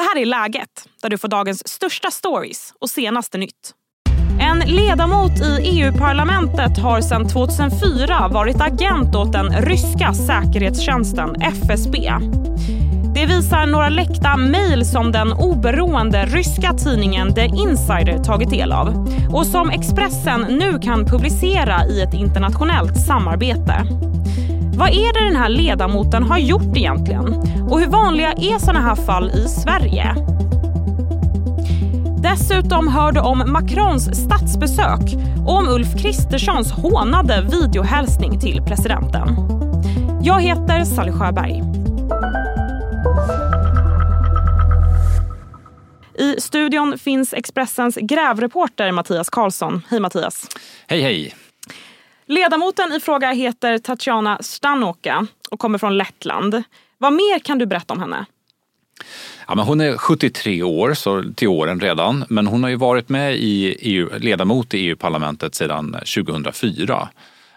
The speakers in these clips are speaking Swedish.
Det här är Läget, där du får dagens största stories och senaste nytt. En ledamot i EU-parlamentet har sedan 2004 varit agent åt den ryska säkerhetstjänsten FSB. Det visar några läckta mejl som den oberoende ryska tidningen The Insider tagit del av och som Expressen nu kan publicera i ett internationellt samarbete. Vad är det den här ledamoten har gjort egentligen? Och hur vanliga är såna här fall i Sverige? Dessutom hör du om Macrons statsbesök och om Ulf Kristerssons hånade videohälsning till presidenten. Jag heter Sally Sjöberg. I studion finns Expressens grävreporter Mattias Karlsson. Hej Mattias. Hej hej. Ledamoten i fråga heter Tatjana Stanoka och kommer från Lettland. Vad mer kan du berätta om henne? Ja, men hon är 73 år, så till åren redan, men hon har ju varit med i EU, ledamot i EU-parlamentet sedan 2004.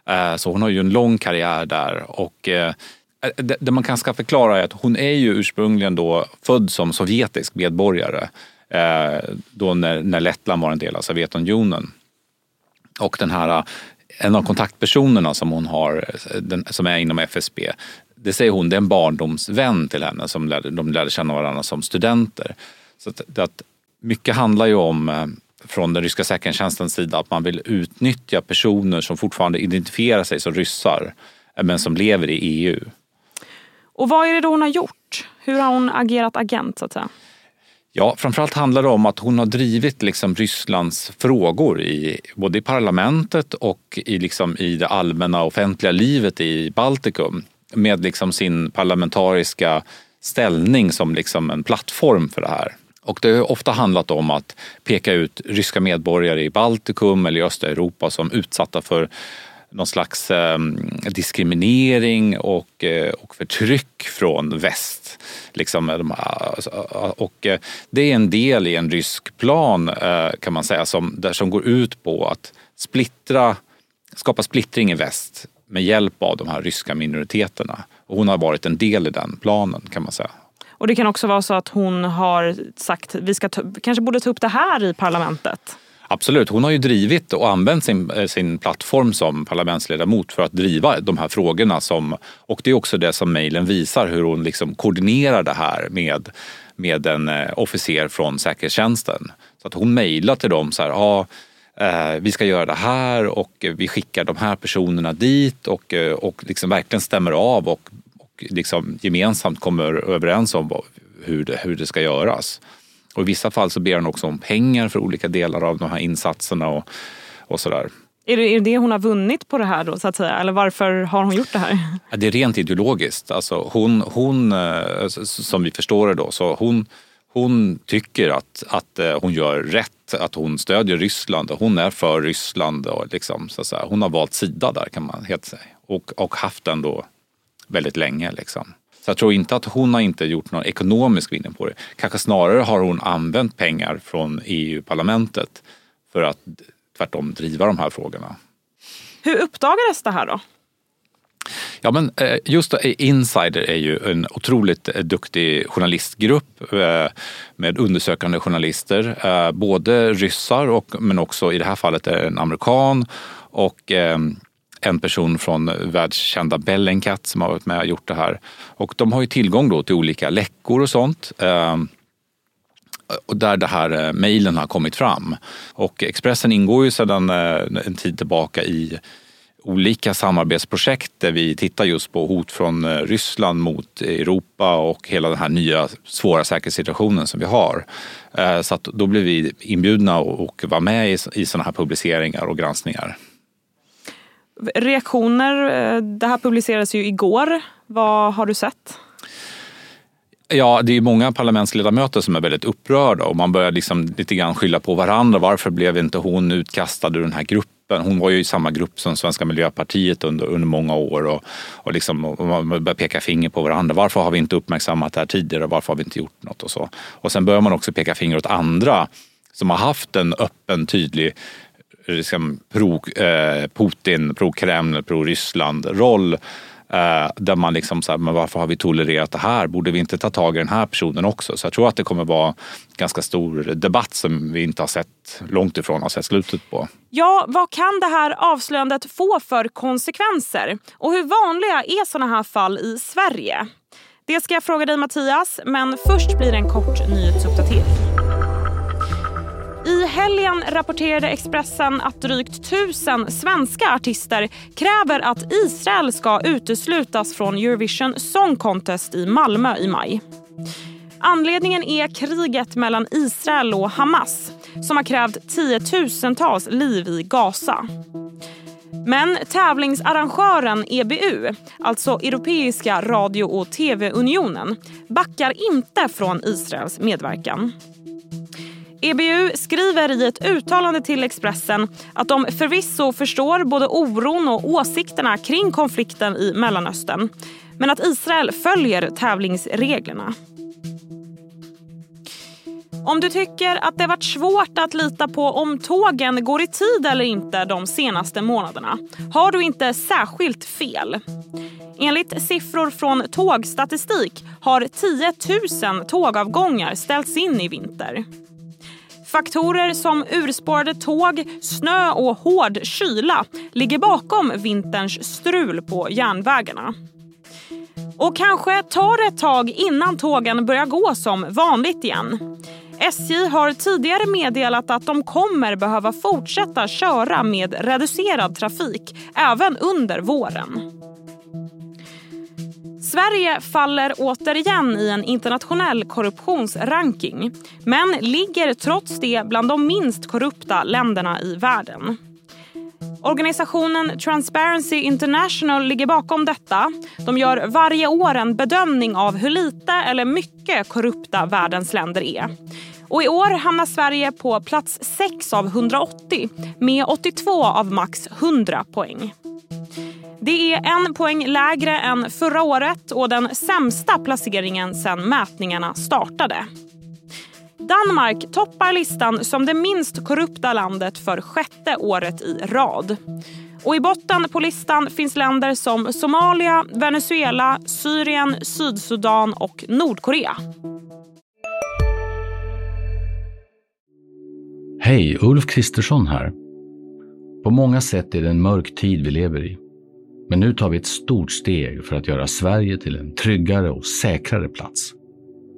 Eh, så hon har ju en lång karriär där och eh, eh, det man kan ska förklara är att hon är ju ursprungligen då född som sovjetisk medborgare då när, när Lettland var en del av Sovjetunionen. Och den här en av kontaktpersonerna som hon har, den, som är inom FSB, det säger hon, det är en barndomsvän till henne som lärde, de lärde känna varandra som studenter. Så att, att mycket handlar ju om eh, från den ryska säkerhetstjänstens sida att man vill utnyttja personer som fortfarande identifierar sig som ryssar eh, men som lever i EU. Och vad är det då hon har gjort? Hur har hon agerat agent så att säga? Ja, framförallt handlar det om att hon har drivit liksom Rysslands frågor i, både i parlamentet och i, liksom i det allmänna offentliga livet i Baltikum med liksom sin parlamentariska ställning som liksom en plattform för det här. Och det har ofta handlat om att peka ut ryska medborgare i Baltikum eller i östra Europa som utsatta för någon slags eh, diskriminering och, eh, och förtryck från väst. Liksom, eh, de, ah, alltså, ah, ah, och eh, det är en del i en rysk plan eh, kan man säga som, där, som går ut på att splittra, skapa splittring i väst med hjälp av de här ryska minoriteterna. Och hon har varit en del i den planen kan man säga. Och det kan också vara så att hon har sagt vi ska ta, kanske borde ta upp det här i parlamentet. Absolut, hon har ju drivit och använt sin, eh, sin plattform som parlamentsledamot för att driva de här frågorna. Som, och det är också det som mejlen visar, hur hon liksom koordinerar det här med, med en eh, officer från säkerhetstjänsten. Så att hon mejlar till dem så här, ja, eh, vi ska göra det här och vi skickar de här personerna dit och, och liksom verkligen stämmer av och, och liksom gemensamt kommer överens om hur det, hur det ska göras. Och I vissa fall så ber han också om pengar för olika delar av de här insatserna och, och sådär. Är det, är det hon har vunnit på det här då så att säga? Eller varför har hon gjort det här? Det är rent ideologiskt. Alltså hon, hon, eh, som vi förstår det då, så hon, hon tycker att, att eh, hon gör rätt, att hon stödjer Ryssland och hon är för Ryssland. Och liksom, så att säga. Hon har valt sida där kan man helt säga. Och, och haft den då väldigt länge. Liksom. Så jag tror inte att hon har inte gjort någon ekonomisk vinning på det. Kanske snarare har hon använt pengar från EU-parlamentet för att tvärtom driva de här frågorna. Hur uppdagades det här då? Ja, men eh, just Insider är ju en otroligt eh, duktig journalistgrupp eh, med undersökande journalister. Både ryssar och, men också i det här fallet en amerikan och en person från världskända Bellingcat som har varit med och gjort det här. Och de har ju tillgång då till olika läckor och sånt. Eh, och där det här eh, mejlen har kommit fram. Och Expressen ingår ju sedan eh, en tid tillbaka i olika samarbetsprojekt där vi tittar just på hot från eh, Ryssland mot Europa och hela den här nya svåra säkerhetssituationen som vi har. Så att då blev vi inbjudna och var med i sådana här publiceringar och granskningar. Reaktioner, eh, det här publicerades ju igår. Vad har du sett? Ja, det är många parlamentsledamöter som är väldigt upprörda och man börjar liksom lite grann skylla på varandra. Varför blev inte hon utkastad ur den här gruppen? Hon var ju i samma grupp som Svenska Miljöpartiet under, under många år och, och, liksom, och man börjar peka finger på varandra. Varför har vi inte uppmärksammat det här tidigare? Varför har vi inte gjort något? Och så. Och sen börjar man också peka finger åt andra som har haft en öppen, tydlig liksom pro, eh, Putin, pro-Kreml, pro-Ryssland roll Eh, där man liksom så här, men varför har vi tolererat det här? Borde vi inte ta tag i den här personen också? Så jag tror att det kommer vara ganska stor debatt som vi inte har sett, långt ifrån har sett slutet på. Ja, vad kan det här avslöjandet få för konsekvenser? Och hur vanliga är sådana här fall i Sverige? Det ska jag fråga dig Mattias, men först blir det en kort nyhetsuppdatering. I helgen rapporterade Expressen att drygt tusen svenska artister kräver att Israel ska uteslutas från Eurovision Song Contest i Malmö i maj. Anledningen är kriget mellan Israel och Hamas som har krävt tiotusentals liv i Gaza. Men tävlingsarrangören EBU, alltså Europeiska radio och tv-unionen backar inte från Israels medverkan. EBU skriver i ett uttalande till Expressen att de förvisso förstår både oron och åsikterna kring konflikten i Mellanöstern men att Israel följer tävlingsreglerna. Om du tycker att det varit svårt att lita på om tågen går i tid eller inte de senaste månaderna har du inte särskilt fel. Enligt siffror från tågstatistik har 10 000 tågavgångar ställts in i vinter. Faktorer som urspårade tåg, snö och hård kyla ligger bakom vinterns strul på järnvägarna. Och kanske tar det ett tag innan tågen börjar gå som vanligt igen. SJ har tidigare meddelat att de kommer behöva fortsätta köra med reducerad trafik även under våren. Sverige faller återigen i en internationell korruptionsranking men ligger trots det bland de minst korrupta länderna i världen. Organisationen Transparency International ligger bakom detta. De gör varje år en bedömning av hur lite eller mycket korrupta världens länder är. Och I år hamnar Sverige på plats 6 av 180 med 82 av max 100 poäng. Det är en poäng lägre än förra året och den sämsta placeringen sedan mätningarna startade. Danmark toppar listan som det minst korrupta landet för sjätte året i rad. Och I botten på listan finns länder som Somalia, Venezuela, Syrien, Sydsudan och Nordkorea. Hej, Ulf Kristersson här. På många sätt är det en mörk tid vi lever i. Men nu tar vi ett stort steg för att göra Sverige till en tryggare och säkrare plats.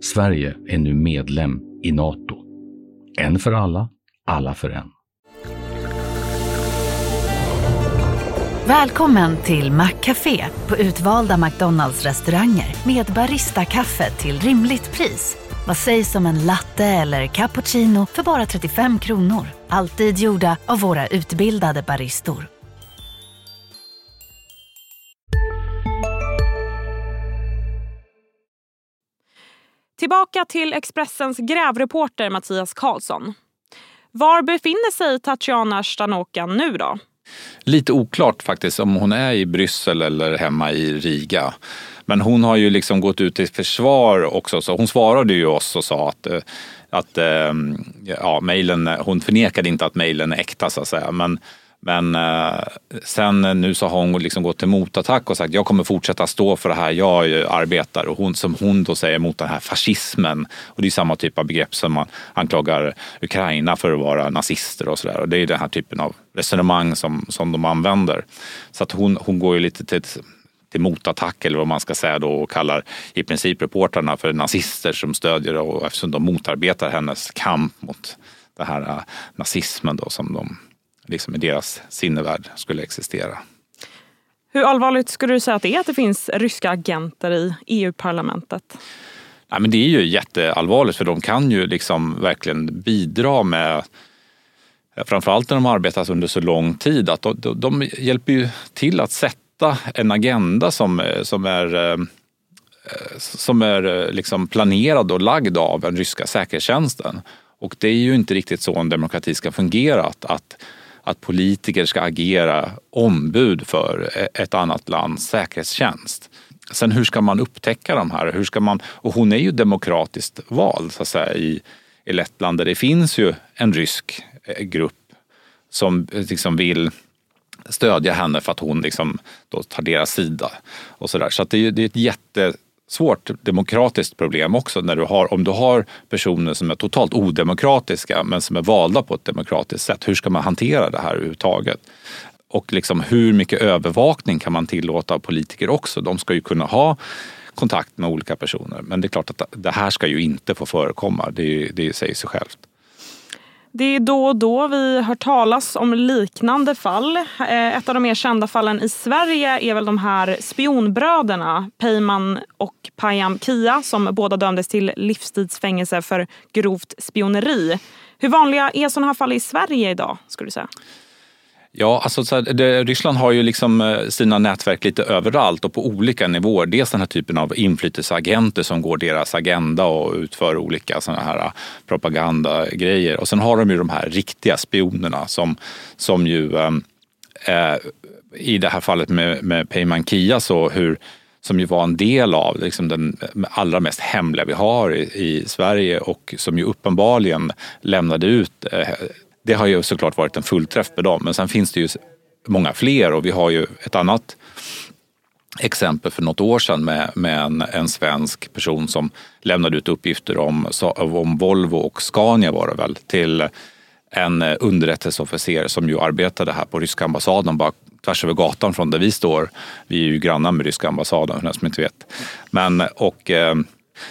Sverige är nu medlem i Nato. En för alla, alla för en. Välkommen till Maccafé på utvalda McDonalds restauranger med Baristakaffe till rimligt pris. Vad sägs om en latte eller cappuccino för bara 35 kronor? Alltid gjorda av våra utbildade baristor. Tillbaka till Expressens grävreporter Mattias Karlsson. Var befinner sig Tatjana Stanoka nu då? Lite oklart faktiskt om hon är i Bryssel eller hemma i Riga. Men hon har ju liksom gått ut i försvar också. Så hon svarade ju oss och sa att, eh, att eh, ja, mailen, hon förnekade inte att mejlen är äkta så att säga. Men men eh, sen nu så har hon liksom gått till motattack och sagt jag kommer fortsätta stå för det här. Jag arbetar och hon, som hon då säger mot den här fascismen. Och det är samma typ av begrepp som man anklagar Ukraina för att vara nazister och sådär. Och det är den här typen av resonemang som, som de använder. Så att hon, hon går ju lite till till motattack eller vad man ska säga då och kallar i princip reportrarna för nazister som stödjer och eftersom de motarbetar hennes kamp mot den här eh, nazismen då som de liksom i deras sinnevärld skulle existera. Hur allvarligt skulle du säga att det är att det finns ryska agenter i EU-parlamentet? Ja, men det är ju jätteallvarligt för de kan ju liksom verkligen bidra med Framförallt när de arbetat under så lång tid att de, de, de hjälper ju till att sätta en agenda som, som är eh, som är liksom planerad och lagd av den ryska säkerhetstjänsten. Och det är ju inte riktigt så en demokrati ska fungera. Att, att att politiker ska agera ombud för ett annat lands säkerhetstjänst. Sen hur ska man upptäcka de här? Hur ska man, och hon är ju demokratiskt vald så att säga, i, i Lettland där det finns ju en rysk eh, grupp som eh, liksom vill stödja henne för att hon liksom då tar deras sida. Och så där. så att det, är, det är ett Svårt demokratiskt problem också när du har, om du har personer som är totalt odemokratiska men som är valda på ett demokratiskt sätt. Hur ska man hantera det här överhuvudtaget? Och liksom hur mycket övervakning kan man tillåta av politiker också? De ska ju kunna ha kontakt med olika personer. Men det är klart att det här ska ju inte få förekomma. Det, det säger sig självt. Det är då och då vi hör talas om liknande fall. Eh, ett av de mer kända fallen i Sverige är väl de här spionbröderna Peyman och Payam Kia som båda dömdes till livstidsfängelse för grovt spioneri. Hur vanliga är sådana här fall i Sverige idag? skulle du säga? Ja, alltså så här, det, Ryssland har ju liksom eh, sina nätverk lite överallt och på olika nivåer. Dels den här typen av inflytelseagenter som går deras agenda och utför olika sådana här eh, propagandagrejer. Och sen har de ju de här riktiga spionerna som, som ju eh, eh i det här fallet med, med Peyman Kia så hur som ju var en del av liksom den allra mest hemliga vi har i, i Sverige och som ju uppenbarligen lämnade ut eh, det har ju såklart varit en fullträff med dem. Men sen finns det ju många fler och vi har ju ett annat exempel för något år sedan med, med en, en svensk person som lämnade ut uppgifter om, om Volvo och Scania var det väl till en eh, underrättelseofficer som ju arbetade här på ryska ambassaden bara tvärs över gatan från där vi står. Vi är ju grannar med ryska ambassaden för den som inte vet. Men, och, eh,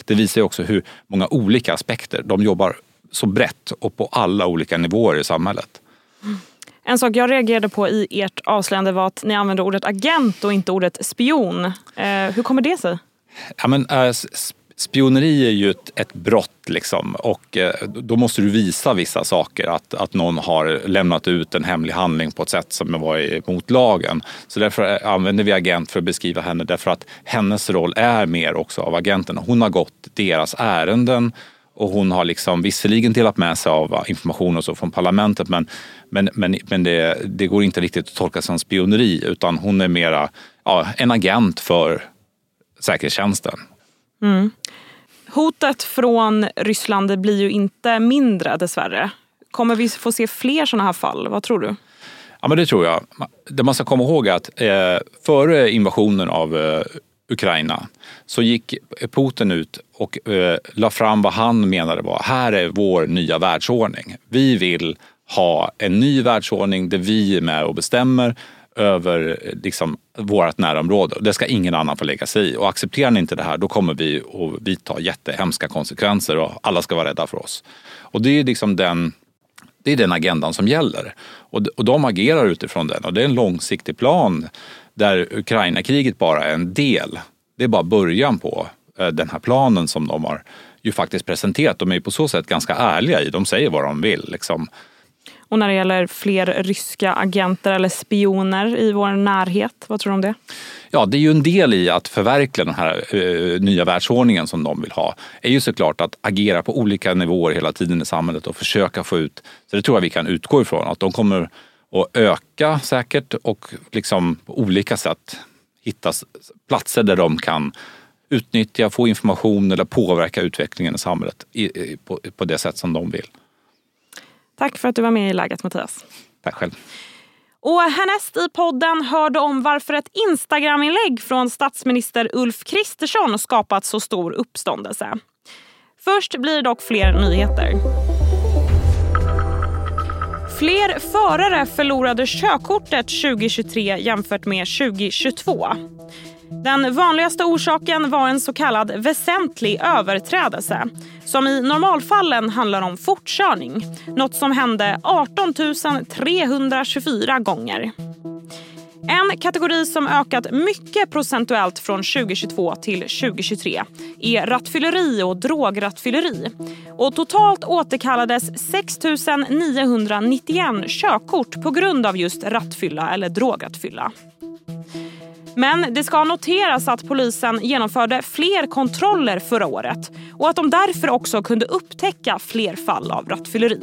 det visar ju också hur många olika aspekter. De jobbar så brett och på alla olika nivåer i samhället. En sak jag reagerade på i ert avslöjande var att ni använde ordet agent och inte ordet spion. Eh, hur kommer det sig? Ja, men, äh, spioneri är ju ett, ett brott liksom och eh, då måste du visa vissa saker. Att, att någon har lämnat ut en hemlig handling på ett sätt som var emot lagen. Så därför eh, använder vi agent för att beskriva henne därför att hennes roll är mer också av agenten. Hon har gått deras ärenden och hon har liksom visserligen delat med sig av information och så från parlamentet men, men, men, men det, det går inte riktigt att tolka som spioneri utan hon är mera ja, en agent för säkerhetstjänsten. Mm. Hotet från Ryssland blir ju inte mindre dessvärre. Kommer vi få se fler sådana här fall? Vad tror du? Ja, men det tror jag. Det man ska komma ihåg är att eh, före invasionen av eh, Ukraina så gick Putin ut och eh, la fram vad han menade var, här är vår nya världsordning. Vi vill ha en ny världsordning där vi är med och bestämmer över eh, liksom, vårt närområde. Det ska ingen annan få lägga sig i. Och accepterar ni inte det här då kommer vi att vidta jättehemska konsekvenser och alla ska vara rädda för oss. Och det är liksom den, det är den agendan som gäller. Och, och de agerar utifrån den och det är en långsiktig plan där Ukraina-kriget bara är en del. Det är bara början på eh, den här planen som de har ju faktiskt presenterat. De är på så sätt ganska ärliga i, de säger vad de vill. Liksom. Och när det gäller fler ryska agenter eller spioner i vår närhet, vad tror du om det? Ja, det är ju en del i att förverkliga den här uh, nya världsordningen som de vill ha. är ju såklart att agera på olika nivåer hela tiden i samhället och försöka få ut, så det tror jag vi kan utgå ifrån, att de kommer att öka säkert och liksom på olika sätt hitta platser där de kan utnyttja, få information eller påverka utvecklingen i samhället på, på det sätt som de vill. Tack för att du var med i Läget Mattias. Tack själv. Och härnäst i podden hörde om varför ett Instagram-inlägg från statsminister Ulf Kristersson skapat så stor uppståndelse. Först blir det dock fler nyheter. Fler förare förlorade körkortet 2023 jämfört med 2022. Den vanligaste orsaken var en så kallad väsentlig överträdelse som i normalfallen handlar om fortkörning. Något som hände 18 324 gånger. En kategori som ökat mycket procentuellt från 2022 till 2023 är rattfylleri och drograttfylleri. Och totalt återkallades 6 991 körkort på grund av just rattfylla eller drograttfylla. Men det ska noteras att polisen genomförde fler kontroller förra året och att de därför också kunde upptäcka fler fall av rattfylleri.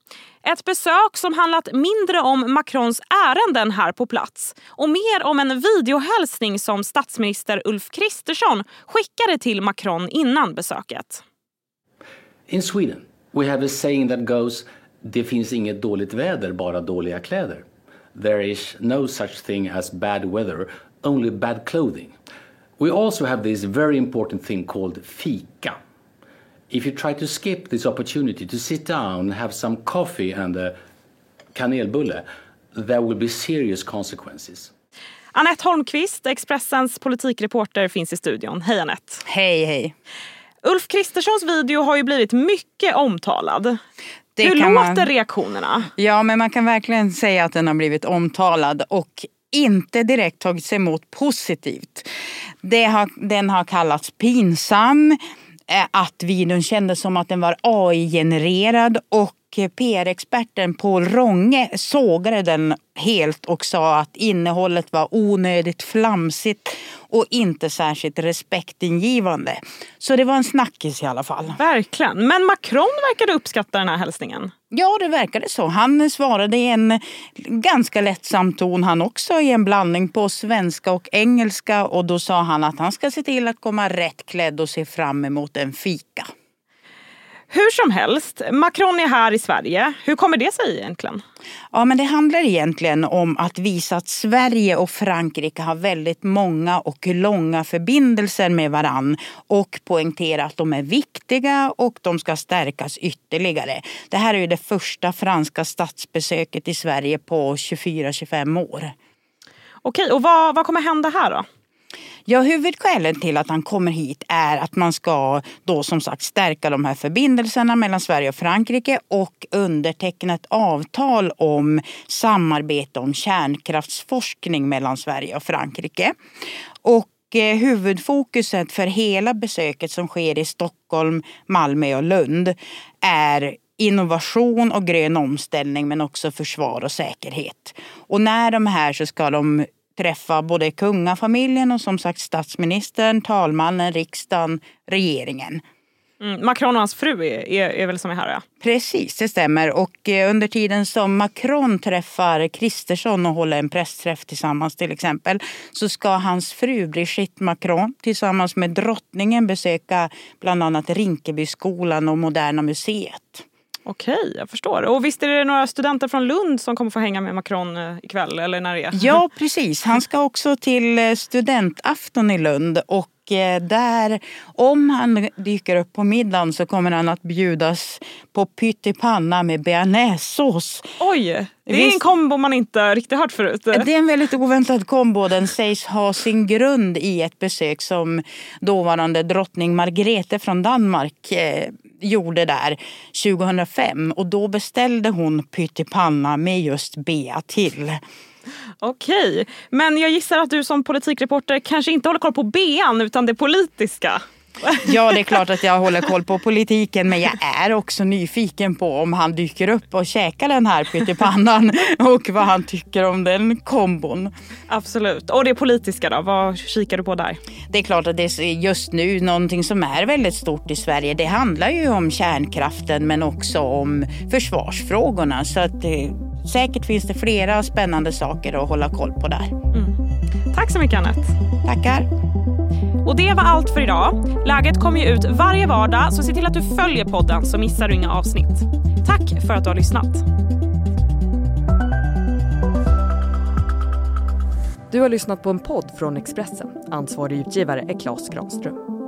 Ett besök som handlat mindre om Macrons ärenden här på plats och mer om en videohälsning som statsminister Ulf Kristersson skickade till Macron innan besöket. In Sweden we have a saying that goes det finns inget dåligt väder, bara dåliga kläder. There is no such thing as bad weather, only bad clothing. We also have this very important thing called fika. If you try to skip this opportunity to sit down and have some coffee and a kanelbulle, there will be serious consequences. Anette Holmqvist, Expressens politikreporter, finns i studion. Hej Anette! Hej, hej. Ulf Kristerssons video har ju blivit mycket omtalad. Det Hur kan låter man- reaktionerna? Ja, men man kan verkligen säga att den har blivit omtalad och inte direkt tagits emot positivt. Det har, den har kallats pinsam, Eh, att videon kändes som att den var AI-genererad och eh, PR-experten Paul Ronge sågade den helt och sa att innehållet var onödigt flamsigt och inte särskilt respektingivande. Så det var en snackis i alla fall. Verkligen. Men Macron verkade uppskatta den här hälsningen. Ja, det verkade så. Han svarade i en ganska lättsam ton han också i en blandning på svenska och engelska och då sa han att han ska se till att komma rätt klädd och se fram emot en fika. Hur som helst, Macron är här i Sverige. Hur kommer det sig egentligen? Ja, men det handlar egentligen om att visa att Sverige och Frankrike har väldigt många och långa förbindelser med varann och poängtera att de är viktiga och de ska stärkas ytterligare. Det här är ju det första franska statsbesöket i Sverige på 24-25 år. Okej, och vad, vad kommer hända här då? Ja, huvudskälet till att han kommer hit är att man ska då som sagt stärka de här förbindelserna mellan Sverige och Frankrike och underteckna ett avtal om samarbete om kärnkraftsforskning mellan Sverige och Frankrike. Och eh, huvudfokuset för hela besöket som sker i Stockholm, Malmö och Lund är innovation och grön omställning men också försvar och säkerhet. Och när de är här så ska de träffa både kungafamiljen och som sagt statsministern, talmannen, riksdagen, regeringen. Mm, Macron och hans fru är, är, är väl som är här ja. Precis, det stämmer. Och eh, under tiden som Macron träffar Kristersson och håller en pressträff tillsammans till exempel så ska hans fru Brigitte Macron tillsammans med drottningen besöka bland annat Rinkebyskolan och Moderna museet. Okej, jag förstår. Och visst är det några studenter från Lund som kommer få hänga med Macron eh, ikväll? Eller när det är? Ja, precis. Han ska också till eh, studentafton i Lund och eh, där, om han dyker upp på middagen så kommer han att bjudas på pyttipanna med bearnaisesås. Oj, det är en kombo man inte riktigt hört förut. Det är en väldigt oväntad kombo. Den sägs ha sin grund i ett besök som dåvarande drottning Margrethe från Danmark gjorde där 2005. Och då beställde hon pyttipanna med just bea till. Okej, men jag gissar att du som politikreporter kanske inte håller koll på bean utan det politiska. Ja, det är klart att jag håller koll på politiken men jag är också nyfiken på om han dyker upp och käkar den här pyttipannan och vad han tycker om den kombon. Absolut. Och det politiska då, vad kikar du på där? Det är klart att det är just nu någonting som är väldigt stort i Sverige. Det handlar ju om kärnkraften men också om försvarsfrågorna. Så att eh, säkert finns det flera spännande saker att hålla koll på där. Tack så mycket Anette. Tackar! Och det var allt för idag. Läget kommer ju ut varje vardag så se till att du följer podden så missar du inga avsnitt. Tack för att du har lyssnat. Du har lyssnat på en podd från Expressen. Ansvarig utgivare är Klas Granström.